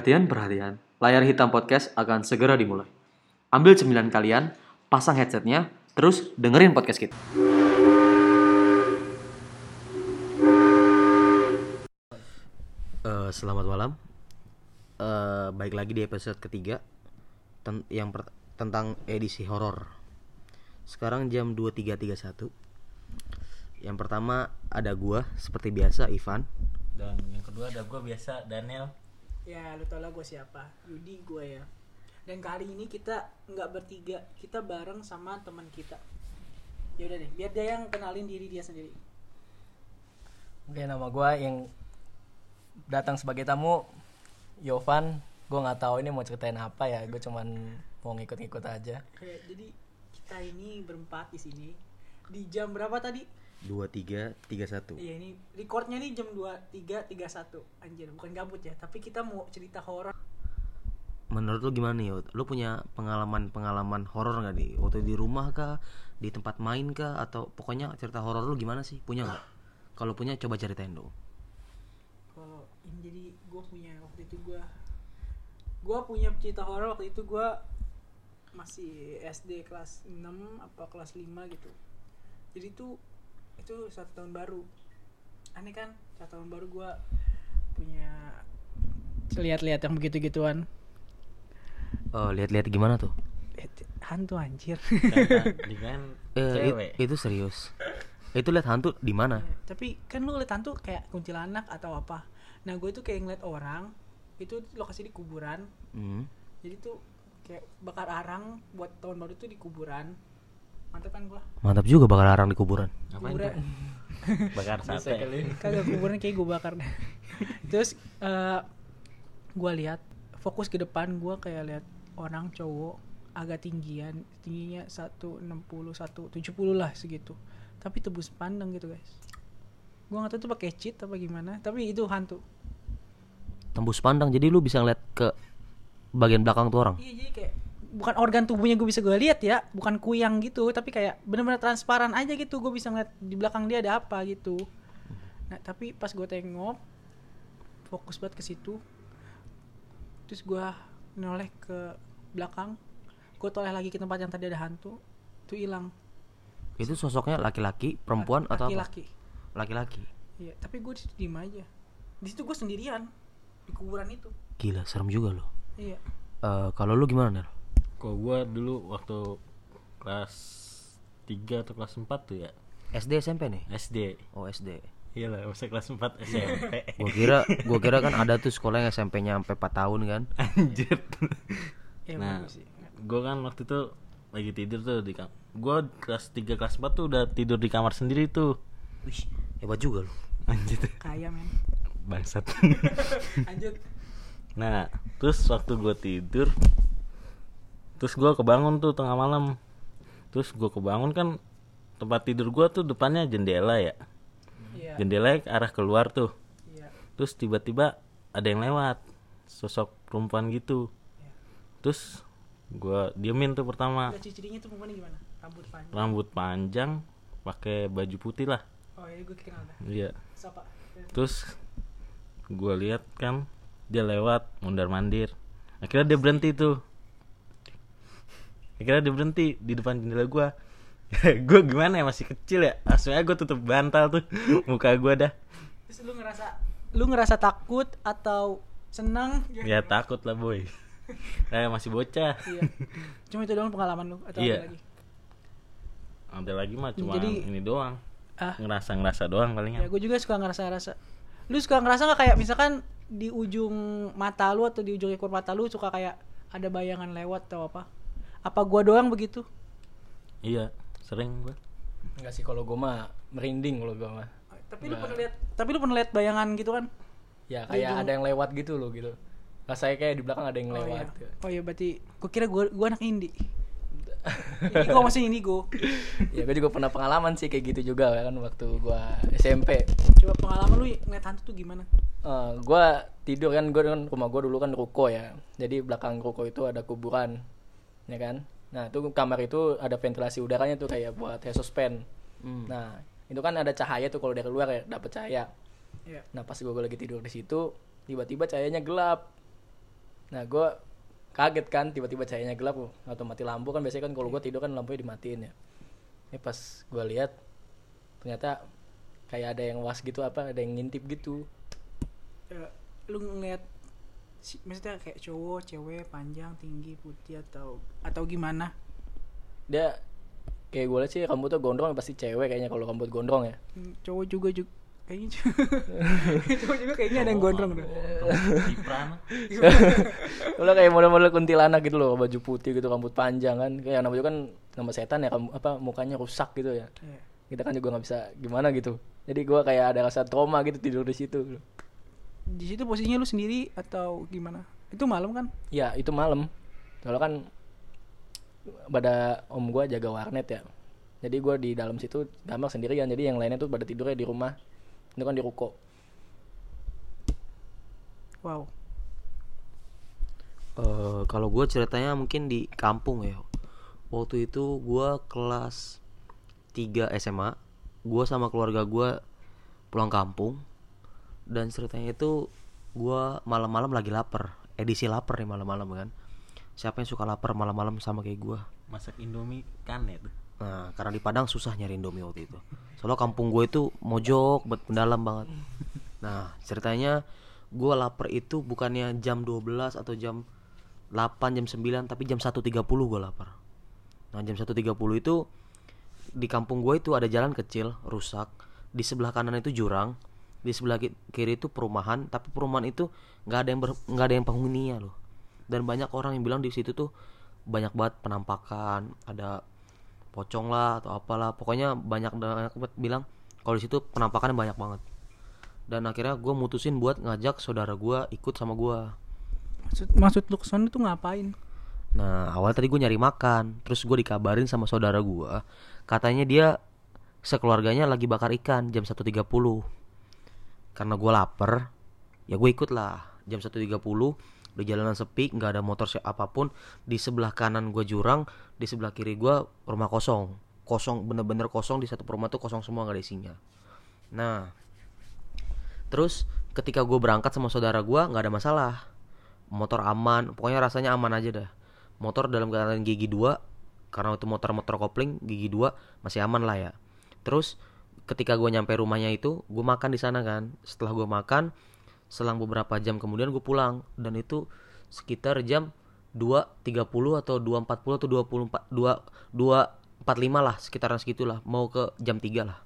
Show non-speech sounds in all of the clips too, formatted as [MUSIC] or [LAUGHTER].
Perhatian, perhatian. Layar hitam podcast akan segera dimulai. Ambil cemilan kalian, pasang headsetnya, terus dengerin podcast kita. Eh, selamat malam. Eh, baik lagi di episode ketiga ten- yang per- tentang edisi horor. Sekarang jam 23.31. Yang pertama ada gua seperti biasa Ivan. dan yang kedua ada gue biasa Daniel Ya lu tau lah gue siapa. Yudi gue ya. Dan kali ini kita nggak bertiga Kita bareng sama teman kita. Ya udah deh biar dia yang kenalin diri dia sendiri. Oke nama gue yang datang sebagai tamu Yovan. Gue nggak tahu ini mau ceritain apa ya gue cuman mau ngikut-ngikut aja. Kayak jadi kita ini berempat di sini. Di jam berapa tadi? 2331. Iya ini recordnya nih jam 23.31 Anjir bukan gabut ya Tapi kita mau cerita horor Menurut lu gimana nih? Lu punya pengalaman-pengalaman horor nggak di waktu di rumah kah, di tempat main kah, atau pokoknya cerita horor lu gimana sih? Punya nggak? Kalau punya coba ceritain dong. Kalau ini jadi gue punya waktu itu gue Gue punya cerita horor waktu itu gue masih SD kelas 6 apa kelas 5 gitu jadi tuh itu satu tahun baru. Aneh kan? Satu tahun baru gue punya lihat-lihat yang begitu-gituan. Oh, lihat-lihat gimana tuh? hantu anjir. Di kan [LAUGHS] Eh, itu serius. Itu lihat hantu di mana? tapi kan lu lihat hantu kayak kuntilanak atau apa. Nah gue tuh kayak ngeliat orang itu lokasi di kuburan. Hmm. jadi tuh kayak bakar arang buat tahun baru tuh di kuburan mantep kan gua? Mantap juga bakal larang di kuburan. Ngapain kuburan. [LAUGHS] bakar sate. Kagak kuburan kayak gua bakar. [LAUGHS] Terus eh gua lihat fokus ke depan gua kayak lihat orang cowok agak tinggian tingginya 160 170 lah segitu. Tapi tebus pandang gitu guys. Gua nggak tahu tuh pakai cheat apa gimana tapi itu hantu. Tembus pandang jadi lu bisa ngeliat ke bagian belakang tuh orang. iya jadi kayak bukan organ tubuhnya gue bisa gue lihat ya bukan kuyang gitu tapi kayak bener-bener transparan aja gitu gue bisa ngeliat di belakang dia ada apa gitu nah tapi pas gue tengok fokus banget ke situ terus gue noleh ke belakang gue toleh lagi ke tempat yang tadi ada hantu itu hilang Itu sosoknya laki-laki, perempuan atau apa? laki-laki Laki-laki. iya tapi gue di situ diem aja di situ gue sendirian di kuburan itu Gila, serem juga loh. iya Eh, kalau lu gimana, Nel? Kok gue dulu waktu kelas 3 atau kelas 4 tuh ya. SD SMP nih? SD Oh, SD. iya lah masa kelas 4 SMP Gua kira gua kira kan ada tuh sekolah yang SMP-nya sampai 4 tahun kan. anjir. Iya nah gue kan waktu itu lagi tidur tuh di kamar gue kelas 3 kelas 4 tuh udah tidur di kamar sendiri tuh. Wih, hebat juga lu. anjir. Kaya men. Bangsat. [LAUGHS] Lanjut. Nah, terus waktu gue tidur, terus gue kebangun tuh tengah malam. Terus gue kebangun kan tempat tidur gue tuh depannya jendela ya. iya Jendela ke arah keluar tuh. iya Terus tiba-tiba ada yang lewat, sosok perempuan gitu. Terus gue diemin tuh pertama, ciri-cirinya tuh gimana rambut panjang rambut panjang, pakai baju putih lah. oh iya gue kenal dah Iya. siapa Terus gue lihat kan dia lewat mundar mandir. Akhirnya dia berhenti tuh. Akhirnya dia berhenti di depan jendela gue. [LAUGHS] gue gimana ya masih kecil ya. Langsungnya gue tutup bantal tuh [LAUGHS] muka gue dah. terus lu ngerasa lu ngerasa takut atau senang Ya takut lah boy. Kayak [LAUGHS] masih bocah. iya cuma itu doang pengalaman lu atau Iya. ada lagi Ada lagi mah cuma Jadi- ini doang. ah Ngerasa ngerasa doang ya palingnya. gue juga suka ngerasa rasa lu suka ngerasa nggak kayak misalkan di ujung mata lu atau di ujung ekor mata lu suka kayak ada bayangan lewat atau apa apa gua doang begitu? Iya sering gue. enggak sih kalau gue mah merinding kalau gue mah. Tapi lu pernah lihat tapi lu pernah lihat bayangan gitu kan? Ya kayak ada yang lewat gitu loh gitu. Rasanya kayak di belakang ada yang oh iya. lewat oh iya berarti gua kira gua gua anak indie [LAUGHS] indigo masih indigo ya gue juga pernah pengalaman sih kayak gitu juga kan waktu gue SMP coba pengalaman lu ngeliat hantu tuh gimana? Eh, gue tidur kan gue kan rumah gue dulu kan ruko ya. Jadi belakang ruko itu ada kuburan ya kan? Nah itu kamar itu ada ventilasi udaranya tuh kayak buat exhaust nah itu kan ada cahaya tuh kalau dari luar ya dapet cahaya. Iya. nah pas gue lagi tidur di situ tiba-tiba cahayanya gelap. Nah gue kaget kan tiba-tiba cahayanya gelap atau mati lampu kan biasanya kan kalau gue tidur kan lampunya dimatiin ya. Ini pas gue lihat ternyata kayak ada yang was gitu apa ada yang ngintip gitu. Ya, lu ngeliat maksudnya kayak cowok cewek panjang tinggi putih atau atau gimana dia kayak gue lihat sih rambutnya gondrong pasti cewek kayaknya kalau rambut gondrong ya Hmm, cowok juga juga kayaknya [LAUGHS] cowok juga kayaknya ada yang gondrong tuh. Udah [LAUGHS] kayak model-model kuntilanak gitu loh, baju putih gitu, rambut panjang kan. Kayak namanya kan nama setan ya, kamu- apa mukanya rusak gitu ya. Iya. Kita kan juga nggak bisa gimana gitu. Jadi gua kayak ada rasa trauma gitu tidur di situ. Di situ posisinya lu sendiri atau gimana itu malam kan Ya, itu malam. Soalnya kan pada om gua jaga warnet ya. Jadi gua di dalam situ kamar sendirian. Jadi yang lainnya tuh pada tidurnya di rumah. Itu kan di ruko. wow Eh, kalau gue ceritanya mungkin di kampung ya waktu itu gue kelas 3 SMA gue sama keluarga gue pulang kampung dan ceritanya itu gue malam-malam lagi lapar edisi lapar nih malam-malam kan siapa yang suka lapar malam-malam sama kayak gue Masak Indomie kan ya tuh. Nah, karena di Padang susah nyari Indomie waktu itu. Soalnya kampung gue itu mojok, bet mendalam banget. Nah, ceritanya gue lapar itu bukannya jam 12 atau jam 8, jam 9, tapi jam 1.30 gue lapar. Nah, jam 1.30 itu di kampung gue itu ada jalan kecil, rusak. Di sebelah kanan itu jurang, di sebelah ki- kiri itu perumahan, tapi perumahan itu nggak ada yang nggak ada yang penghuninya loh. Dan banyak orang yang bilang di situ tuh banyak banget penampakan, ada pocong lah atau apalah. Pokoknya banyak banyak banget bilang kalau di situ penampakannya banyak banget. Dan akhirnya gue mutusin buat ngajak saudara gue ikut sama gue maksud maksud lu ke sana tuh ngapain? Nah awal tadi gue nyari makan terus gue dikabarin sama saudara gue katanya dia sekeluarganya lagi bakar ikan jam 1.30 karena gue lapar ya gue ikut lah jam 1.30 di jalanan sepi nggak ada motor apa pun di sebelah kanan gue jurang di sebelah kiri gue rumah kosong. Kosong bener-bener kosong di satu rumah tuh kosong semua nggak ada isinya. Nah terus ketika gue berangkat sama saudara gue nggak ada masalah. Motor aman pokoknya rasanya aman aja dah. Motor dalam keadaan gigi 2 karena itu motor-motor kopling gigi 2 masih aman lah ya. Terus ketika gue nyampe rumahnya itu gue makan di sana kan. Setelah gue makan selang beberapa jam kemudian gue pulang. Dan itu sekitar jam 2.30 atau 2.40 atau 24 2 2.45 lah sekitaran segitulah. Mau ke jam 3 lah.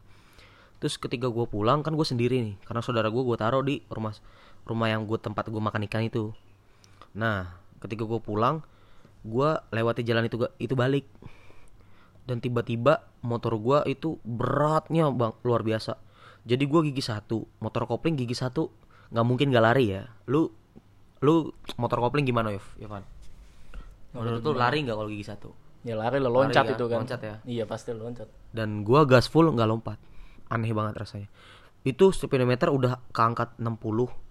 Terus ketika gue pulang kan gue sendiri nih. Karena saudara gue gue taruh di rumah rumah yang gue tempat gue makan ikan itu. Nah ketika gue pulang gue lewati jalan itu itu balik dan tiba-tiba motor gue itu beratnya bang luar biasa. Jadi gue gigi satu motor kopling gigi satu. Nggak mungkin gak lari ya. Lu lu motor kopling gimana Yov Yovan menurut tuh lari nggak kalau gigi satu? Ya lari lah loncat Lari kan? itu kan. Loncat ya? Iya pasti loncat. dan gua gas full nggak lompat. Aneh banget rasanya. Itu speedometer udah keangkat 60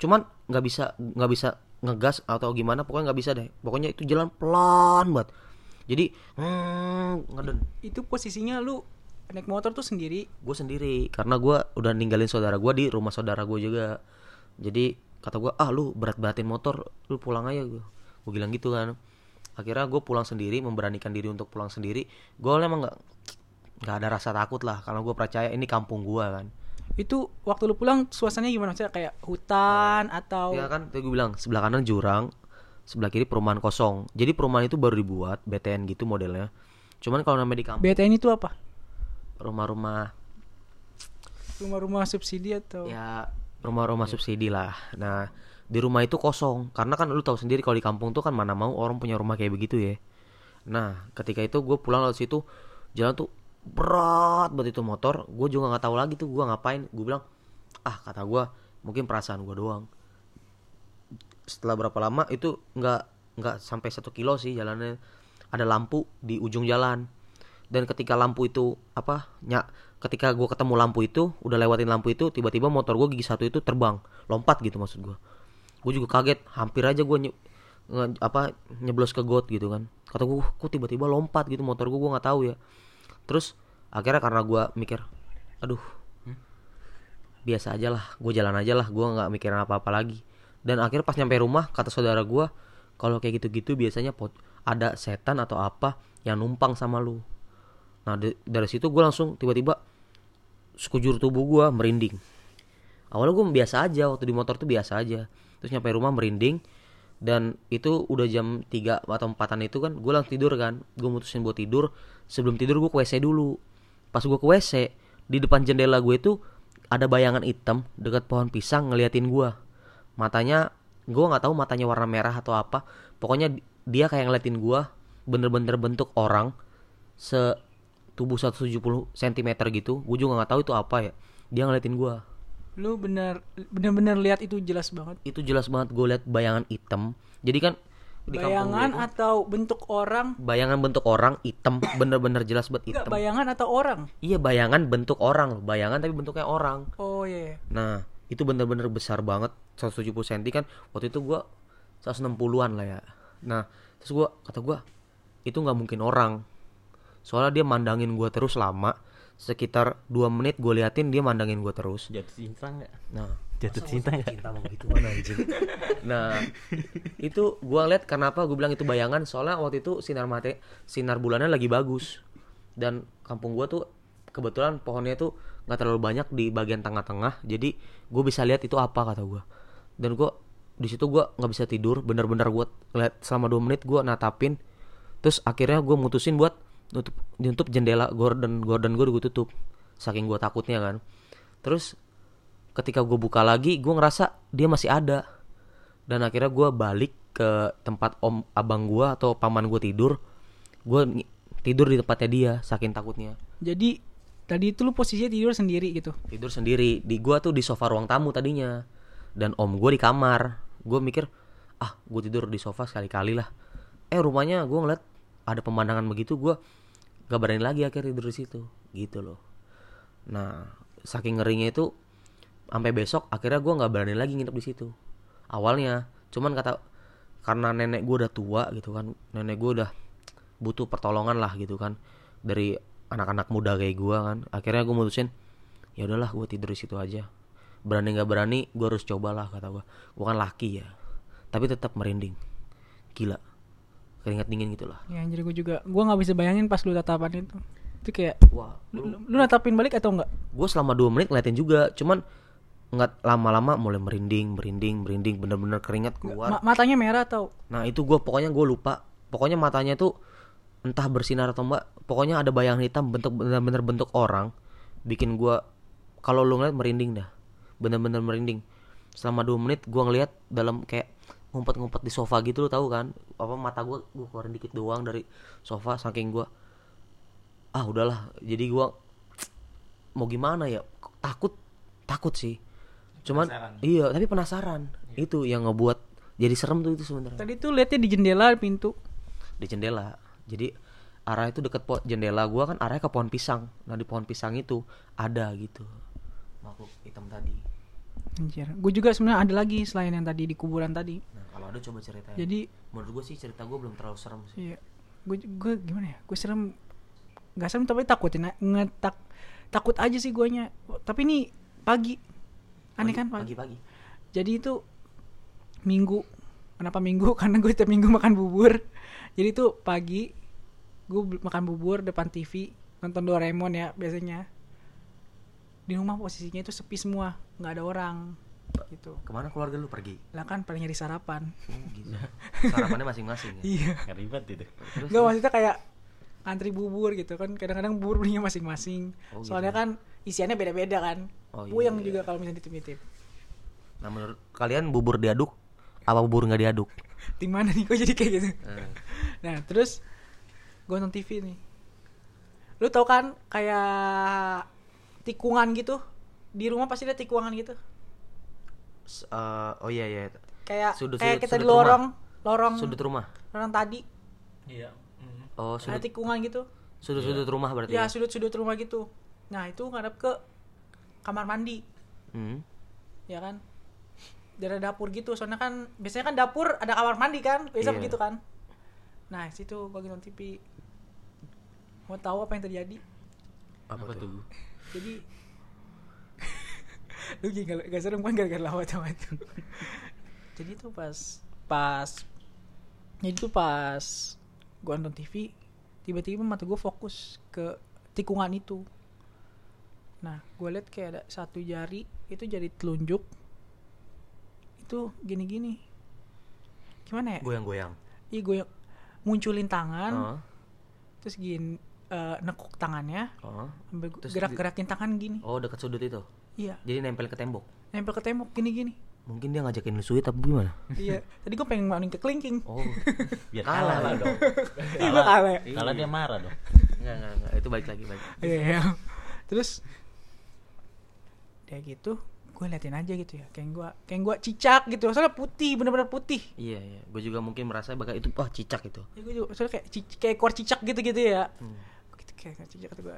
cuman nggak bisa nggak bisa ngegas atau gimana pokoknya nggak bisa deh. Pokoknya itu jalan pelan banget jadi hmm, ngeden itu posisinya lu naik motor tuh sendiri? Gue sendiri karena gua udah ninggalin saudara gua di rumah saudara gue juga. Jadi kata gua ah lu berat beratin motor lu pulang aja gue gue bilang gitu kan. Akhirnya gue pulang sendiri memberanikan diri untuk pulang sendiri. Gue emang nggak nggak ada rasa takut lah karena gue percaya ini kampung gua kan. Itu waktu lu pulang suasananya gimana? Maksudnya kayak hutan atau ya kan tadi gue bilang sebelah kanan jurang sebelah kiri perumahan kosong. Jadi perumahan itu baru dibuat BTN gitu modelnya. Cuman kalau namanya di kampung BTN itu apa? Rumah-rumah. Rumah-rumah subsidi atau? Ya rumah-rumah subsidi lah. Nah di rumah itu kosong. Karena kan lu tahu sendiri kalau di kampung tuh kan mana mau orang punya rumah kayak begitu ya. Nah ketika itu gue pulang lewat situ jalan tuh berat banget itu motor. Gue juga nggak tahu lagi tuh gue ngapain. Gue bilang ah kata gue mungkin perasaan gue doang setelah berapa lama itu nggak nggak sampai satu kilo sih jalannya. Ada lampu di ujung jalan. Dan ketika lampu itu apa nyak ketika gue ketemu lampu itu udah lewatin lampu itu tiba-tiba motor gue gigi satu itu terbang. Lompat gitu maksud gue gue juga kaget hampir aja gue nye, nge- apa nyeblos ke got gitu kan. Kata gue kok tiba-tiba lompat gitu motor gue gue nggak tahu ya. Terus akhirnya karena gue mikir aduh biasa aja lah gue jalan aja lah gue nggak mikirin apa-apa lagi dan akhirnya pas nyampe rumah kata saudara gua kalau kayak gitu-gitu biasanya po- ada setan atau apa yang numpang sama lu. Nah dari situ gua langsung tiba-tiba sekujur tubuh gua merinding. Awalnya gue biasa aja waktu di motor tuh biasa aja. Terus nyampe rumah merinding dan itu udah jam 3 atau 4an itu kan gue langsung tidur kan. Gue mutusin buat tidur sebelum tidur gue ke WC dulu. Pas gue ke WC di depan jendela gue itu ada bayangan hitam dekat pohon pisang ngeliatin gue matanya gue nggak tahu matanya warna merah atau apa. Pokoknya di- dia kayak ngeliatin gue bener-bener bentuk orang se tubuh 170 cm gitu. Gue juga nggak tahu itu apa ya. Dia ngeliatin gue lu bener bener-bener lihat itu jelas banget? Itu jelas banget gue lihat bayangan hitam. Jadi kan di bayangan itu, atau bentuk orang? Bayangan bentuk orang hitam bener-bener jelas banget enggak hitam. bayangan atau orang? Iya bayangan bentuk orang. Bayangan tapi bentuknya orang. Oh iya. Nah itu bener-bener besar banget 170 cm kan. Waktu itu gua 160-an lah ya. Nah terus gua kata gua itu nggak mungkin orang. Soalnya dia mandangin gua terus lama sekitar 2 menit gue liatin dia mandangin gua terus. Jatuh cinta nggak? nah. Jatuh cinta nggak? cinta sama gitu mana anjing? [LAUGHS] Nah itu gua lihat kenapa gue bilang itu bayangan. Soalnya waktu itu sinar mate sinar bulannya lagi bagus. Dan kampung gua tuh kebetulan pohonnya tuh nggak terlalu banyak di bagian tengah-tengah. Jadi gue bisa lihat itu apa kata gua. Dan gua di situ gua nggak bisa tidur. Bener-bener gua lihat selama dua menit gua natapin. Terus akhirnya gue mutusin buat nutup nutup jendela gorden gorden gue gue tutup. Saking gue takutnya kan. Terus ketika gue buka lagi gue ngerasa dia masih ada. Dan akhirnya gue balik ke tempat om abang gue atau paman gue tidur. Gue tidur di tempatnya dia saking takutnya. Jadi tadi itu lu posisinya tidur sendiri gitu? Tidur sendiri. Di gua tuh di sofa ruang tamu tadinya. Dan om gue di kamar. Gue mikir ah gue tidur di sofa sekali-kali lah. Eh rumahnya gue ngeliat ada pemandangan begitu gue gak berani lagi akhirnya tidur di situ. Gitu loh. Nah saking ngerinya itu sampai besok akhirnya gue nggak berani lagi nginep di situ. Awalnya cuman kata karena nenek gue udah tua gitu kan nenek gue udah butuh pertolongan lah gitu kan dari anak-anak muda kayak gue kan. Akhirnya gue mutusin ya udahlah gue tidur di situ aja. Berani nggak berani gue harus cobalah kata gue gue kan laki ya tapi tetap merinding. Gila. Keringat dingin gitu lah ya anjir gue juga gue nggak bisa bayangin pas lu tatapan itu. Itu kayak wah lu, lu, lu natapin balik atau enggak gue selama dua menit ngeliatin juga cuman nggak lama-lama mulai merinding merinding merinding bener-bener keringat keluar. Ma- matanya merah atau? Nah itu gue pokoknya gue lupa. Pokoknya matanya tuh entah bersinar atau enggak pokoknya ada bayangan hitam bentuk bener-bener bentuk orang bikin gue kalau lu ngeliat merinding dah bener-bener merinding. Selama dua menit gue ngeliat dalam kayak ngumpet-ngumpet di sofa gitu lu tahu kan? Apa mata gue gue keluarin dikit doang dari sofa saking gue ah udahlah. Jadi gue mau gimana ya? Takut takut sih. Cuman iya tapi penasaran. Itu yang ngebuat jadi serem tuh itu sebenarnya. Tadi tuh liatnya di jendela pintu. Di jendela jadi arah itu deket po jendela gua kan arahnya ke pohon pisang. Nah di pohon pisang itu ada gitu makhluk hitam tadi. Anjir. Gue juga sebenarnya ada lagi selain yang tadi di kuburan tadi. Nah kalau ada coba ceritain. Jadi menurut gua sih cerita gua belum terlalu serem sih. Iya. Gue gue gimana ya? Gue serem nggak serem tapi takut ya ngetak takut aja sih guanya. Tapi ini pagi. Aneh kan pagi? pagi-pagi. Jadi itu minggu. Kenapa minggu? [LAUGHS] Karena gue tiap minggu makan bubur jadi itu pagi gue makan bubur depan TV nonton Doraemon ya biasanya. Di rumah posisinya itu sepi semua nggak ada orang gitu. Ke mana keluarga lu? Pergi? Lah kan pada nyari sarapan. Oh, gitu. Sarapannya masing-masing ya? Iya. Nggak ribet itu. Enggak maksudnya kayak antri bubur gitu kan kadang-kadang bubur belinya masing-masing. Oh, gitu. soalnya kan isiannya beda-beda kan. Oh, iya, puyeng iya. juga kalau misalnya dititip-titip nah menurut kalian bubur diaduk apa bubur nggak diaduk? Di mana nih? Kok jadi kayak gitu? Eh, nah terus gue nonton TV nih. Lu tau kan kayak tikungan gitu? Di rumah pasti ada tikungan gitu. S- eh, oh iya iya. Kayak Sudut- kayak sudut- kita di sudut lorong lorong sudut rumah. lorong tadi. Iya. oh ada sudut tikungan gitu. sudut-sudut rumah berarti ya? sudut-sudut rumah gitu. Nah itu ngadep ke kamar mandi. Hmm. ya kan daerah dapur gitu. Soalnya kan biasanya kan dapur ada kamar mandi kan biasa Iya. begitu kan. Nah situ gue lagi nonton TV mau tahu apa yang terjadi? Apa, Apa tuh? jadi [LAUGHS] lu gak, gak serem kan gara-gara lawat sama itu. [LAUGHS] Jadi tuh pas pas jadi tuh pas gua nonton TV tiba-tiba mata gue fokus ke tikungan itu. Nah gue liat kayak ada satu jari itu jari telunjuk itu gini-gini gimana ya Goyang-goyang. iya gue munculin tangan Heeh. terus gini eh, nekuk tangannya Terus gerak-gerakin tangan gini Oh, dekat sudut itu. iya Jadi nempel ke tembok. nempel ke tembok gini-gini Mungkin dia ngajakin lu sweet apa gimana? iya tadi gue pengen mainin ke kelingking Oh. [LAUGHS] Biar Kalah kalah, ya. dong. Iya, kalah. Kalah dia marah dong. Enggak, enggak, enggak. Itu balik lagi, balik. Iya. Terus kayak gitu, gue liatin aja gitu ya. Kayak gue, kayak gue cicak gitu. Soalnya putih, bener-bener putih. Iya, iya. Gue juga mungkin merasa bakal itu wah cicak itu. Ya gue juga, soalnya kayak cic- kayak ekor cicak gitu-gitu ya. Hmm. Gitu kayak cicak kata gue.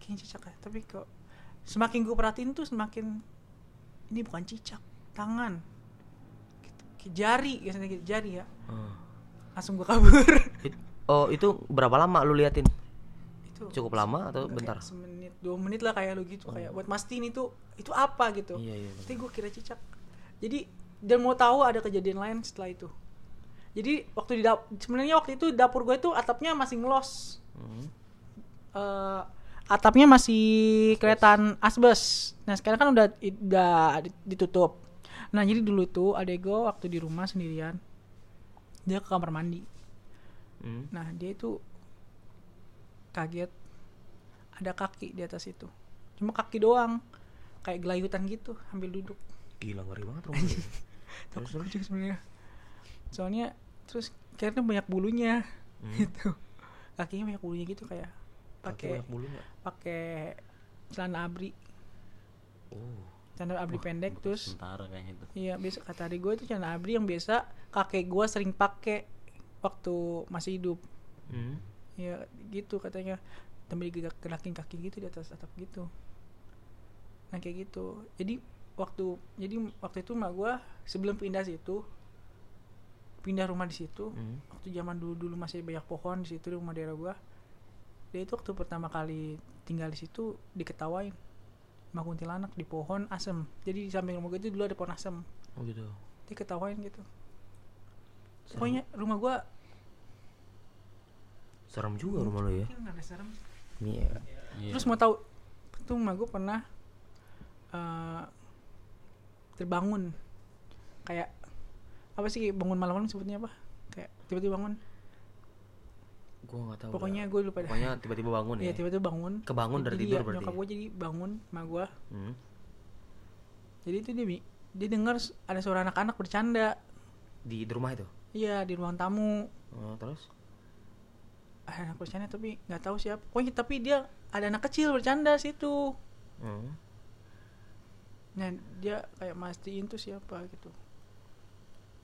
Kayaknya cicak ya. Tapi kok semakin gue perhatiin tuh semakin ini bukan cicak, tangan. Gitu. Kayak jari, biasanya kayak jari ya. Oh. Langsung gue kabur. It- oh, itu berapa lama lu liatin? Itu Cukup lama atau bentar? semenit dua menit lah kayak lu gitu kayak buat mastiin itu itu apa gitu Iya, iya. Tapi gue kira cicak. Jadi dan mau tahu ada kejadian lain setelah itu. Jadi waktu di dap- sebenarnya waktu itu dapur gue itu atapnya masih ngelos. Hmm. Eh, atapnya masih kelihatan asbes. Nah sekarang kan udah udah ditutup. Nah jadi dulu itu adek gue waktu di rumah sendirian dia ke kamar mandi. Hmm. Nah dia itu kaget ada kaki di atas itu. Cuma kaki doang kayak gelayutan gitu sambil duduk. Gila ngeri banget rumah lu. [LAUGHS] Takut juga sebenarnya. Soalnya terus kayaknya banyak bulunya [LAUGHS] gitu. Kakinya banyak bulunya gitu kayak pakai pakai celana abri, Oh. celana abri pendek terus Sementara iya biasa kata adik gue itu celana abri yang biasa kakek gue sering pakai waktu masih hidup. Hmm. Ya gitu katanya sambil gerak gerakin kaki gitu di atas atap gitu. Nah kayak gitu. Jadi waktu jadi waktu itu mak gua sebelum pindah situ pindah rumah di situ Hmm. waktu zaman dulu dulu masih banyak pohon di situ di rumah daerah gua dia itu waktu pertama kali tinggal di situ diketawain sama kuntilanak di pohon asem jadi di samping rumah gua itu dulu ada pohon asem Oh gitu. dia ketawain gitu pokoknya rumah gua Serem juga rumah lu ya. mungkin nggak ada serem Ini ya. Iya. Terus mau tahu tuh rumah gue pernah eh, terbangun kayak apa sih bangun malam-malam sebutnya apa? Kayak tiba-tiba bangun. Gua enggak tahu. Pokoknya gue lupa. Pokoknya tiba-tiba bangun ya. Iya tiba-tiba bangun. Kebangun dari Jadi tidur ya, berarti. Nyokap gue jadi bangun sama gue. Hmm. Jadi itu dia Mi, dia dengar ada suara anak-anak bercanda. Di, di rumah itu. Iya di ruang tamu. Oh, terus? Ada anak bercanda tapi nggak tahu siapa. Pokoknya tapi dia ada anak kecil bercanda situ. Hmm. Nah dia kayak mastiin tuh siapa gitu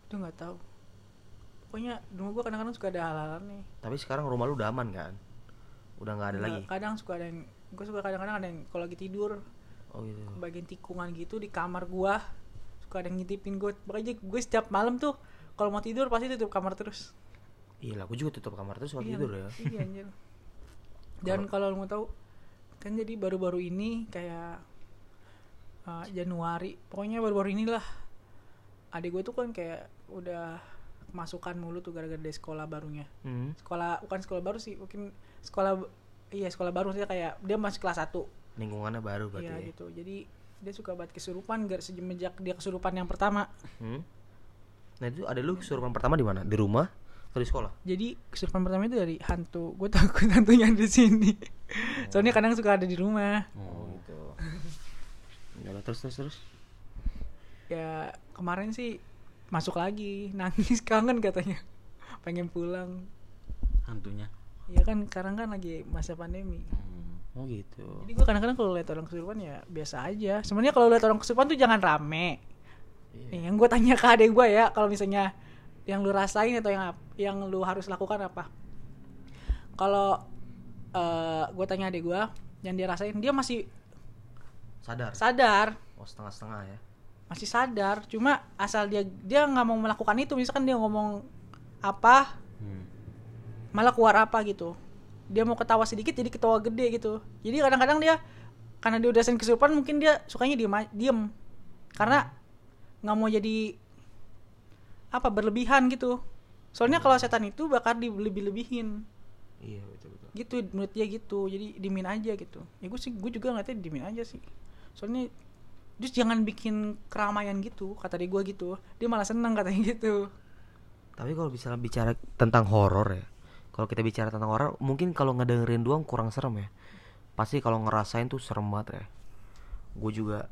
Itu nggak tahu Pokoknya rumah gue kadang-kadang suka ada hal-hal nih Tapi sekarang rumah lu udah aman kan? Udah nggak ada lagi. Kadang suka ada yang Gue suka kadang-kadang ada yang kalau lagi tidur Oh gitu. Bagian tikungan gitu di kamar gua Suka ada yang ngintipin gue Makanya gue setiap malam tuh kalau mau tidur pasti tutup kamar terus Iya lah, gua juga tutup kamar terus waktu Iya, tidur ya. Iya anjir [LAUGHS] Dan kalau lu mau tahu Kan jadi baru-baru ini kayak uh, Januari Pokoknya baru-baru inilah Adik gue tuh kan kayak udah masukan mulu tuh gara-gara dari sekolah barunya Hmm. Sekolah, bukan sekolah baru sih Mungkin sekolah, iya sekolah baru sih kayak Dia masih kelas 1 Lingkungannya baru berarti. Iya ya. gitu Jadi dia suka banget kesurupan gara semenjak dia kesurupan yang pertama Hmm. Nah itu ada lu kesurupan pertama di mana? Di rumah di sekolah? jadi kesurupan pertama itu dari hantu gue takut [LAUGHS] hantunya di sini soalnya kadang suka ada di rumah Oh gitu. [LAUGHS] Ya terus terus terus. ya kemarin sih masuk lagi [LAUGHS] nangis kangen katanya pengen pulang Hantunya. ya kan sekarang kan lagi masa pandemi Hmm. Oh gitu. jadi gue kadang-kadang kalau lihat orang kesurupan ya biasa aja sebenarnya kalau lihat orang kesurupan tuh jangan rame. Nih, yang gue tanya ke adek gue ya kalau misalnya yang lu rasain atau yang yang lu harus lakukan apa kalau eh gue tanya adek gue yang dia rasain dia masih Sadar. sadar Oh setengah-setengah ya. masih sadar cuma asal dia dia nggak mau melakukan itu misalkan dia ngomong apa Hmm. malah keluar apa gitu dia mau ketawa sedikit jadi ketawa gede gitu jadi kadang-kadang dia karena dia udah sering kesurupan mungkin dia sukanya diem diem karena nggak mau jadi apa berlebihan gitu. Soalnya kalau setan itu bakal dilebih-lebihin iya betul betul. Gitu menurut dia gitu. Jadi dimin aja gitu. Ya gue sih gue juga ngatanya dimin aja sih. Soalnya terus jangan bikin keramaian gitu kata dia gue gitu. Dia malah seneng katanya gitu. Tapi kalau misalnya bicara tentang horor ya kalau kita bicara tentang horor mungkin kalau ngedengerin doang kurang serem ya. Pasti kalau ngerasain tuh serem banget ya. Gue juga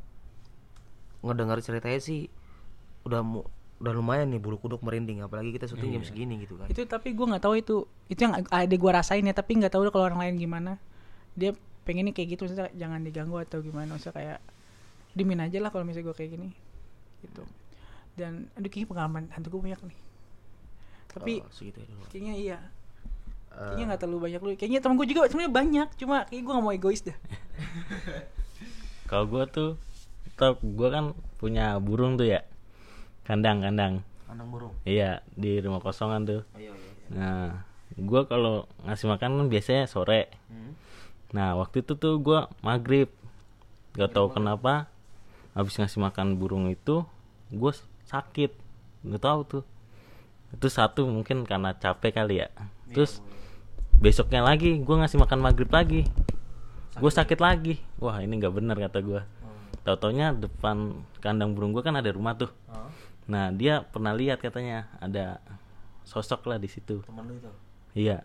ngedenger ceritanya sih udah mu- udah lumayan nih bulu kuduk merinding apalagi kita syuting jam segini gitu kan. Itu tapi gue nggak tahu itu itu yang ada gue rasain ya tapi nggak tahu kalau orang lain gimana. Dia pengennya kayak gitu maksudnya jangan diganggu atau gimana maksudnya kayak dimin aja lah kalau misalnya gue kayak gini gitu. Dan aduh kayaknya pengalaman hantu gue banyak nih. Tapi Oh, segitu ya dulu. kayaknya iya. Eh, kayaknya nggak terlalu banyak lu kayaknya temen gue juga sebenarnya banyak cuma kayak gue gak mau egois dah [LAUGHS] Kalau gua tuh, tau gua kan punya burung tuh ya, kandang-kandang. kandang burung Iya di rumah kosongan tuh. ayo ayo Nah, gua kalau ngasih makan kan biasanya sore. Hmm. Nah waktu itu tuh gua maghrib, gak tahu kenapa, habis ngasih makan burung itu, gue sakit, nggak tahu tuh. Itu satu mungkin karena capek kali ya. Terus besoknya lagi gue ngasih makan maghrib lagi, gue sakit lagi. Wah ini nggak benar kata gue. Tahu taunya depan kandang burung gue kan ada rumah tuh. Nah dia pernah lihat katanya ada sosok lah di situ. teman lu itu Iya.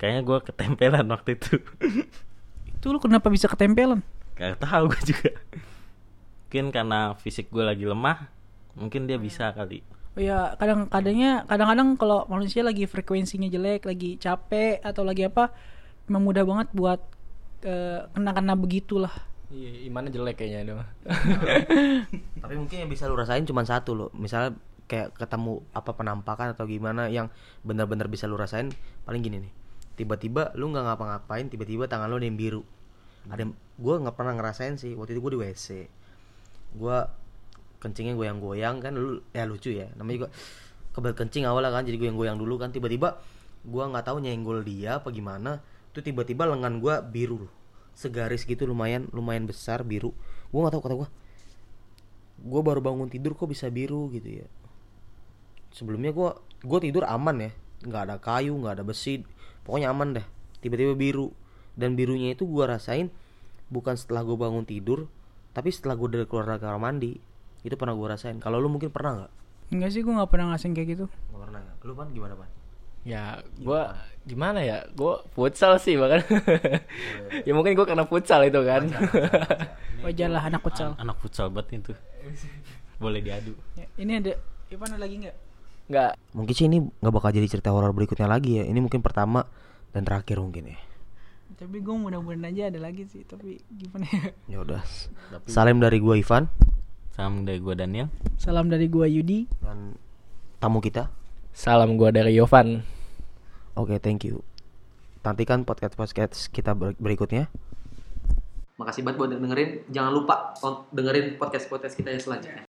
Kayaknya gue ketempelan waktu itu. [LAUGHS] itu lu kenapa bisa ketempelan Gak tahu gue juga. Mungkin karena fisik gue lagi lemah, mungkin dia bisa kali. Oh ya kadang kadangnya kadang-kadang kalau manusia lagi frekuensinya jelek, lagi capek atau lagi apa, memang mudah banget buat eh, kena-kena begitulah. Iya, imannya jelek kayaknya itu. [LAUGHS] tapi mungkin yang bisa lu rasain cuma satu lo misalnya kayak ketemu apa penampakan atau gimana yang benar-benar bisa lu rasain paling gini nih. Tiba-tiba lu nggak ngapa-ngapain tiba-tiba tangan lu ada yang biru. Ada yang gue nggak pernah ngerasain sih. Waktu itu gue di wc gue kencingnya goyang-goyang kan lu ya lucu ya. Namanya juga kebal kencing awalnya kan jadi goyang-goyang dulu kan. Tiba-tiba gue nggak tahu nyenggol dia apa gimana. Tuh tiba-tiba lengan gue biru loh segaris gitu lumayan lumayan besar biru. Gue nggak tahu kata gue gue baru bangun tidur kok bisa biru gitu ya? Sebelumnya gue gue tidur aman ya. Nggak ada kayu nggak ada besi. Pokoknya aman deh. Tiba-tiba biru. Dan birunya itu gue rasain bukan setelah gue bangun tidur tapi setelah gue dari keluar dari kamar mandi. Itu pernah gue rasain. Kalau lu mungkin pernah nggak? Enggak sih gue nggak pernah ngerasain kayak gitu. nggak pernah ya? Lu pan gimana pan Ya, gua gimana ya? Gua futsal sih bahkan. [LAUGHS] ya mungkin gua karena futsal itu kan. Wajar lah anak futsal. An- anak futsal banget itu. Boleh diadu. Ya, ini ada Ivan ada lagi nggak? Enggak. mungkin sih ini nggak bakal jadi cerita horor berikutnya lagi ya ini mungkin pertama dan terakhir mungkin ya Tapi gue mudah-mudahan aja ada lagi sih. Tapi gimana ya? ya udah salam dari gua Ivan Salam dari gua Daniel. Salam dari gua Yudi. dan tamu kita Salam gua dari Yovan. Oke, thank you. Nantikan podcast-podcast kita ber- berikutnya. Makasih banget buat dengerin. Jangan lupa dengerin podcast-podcast kita yang selanjutnya.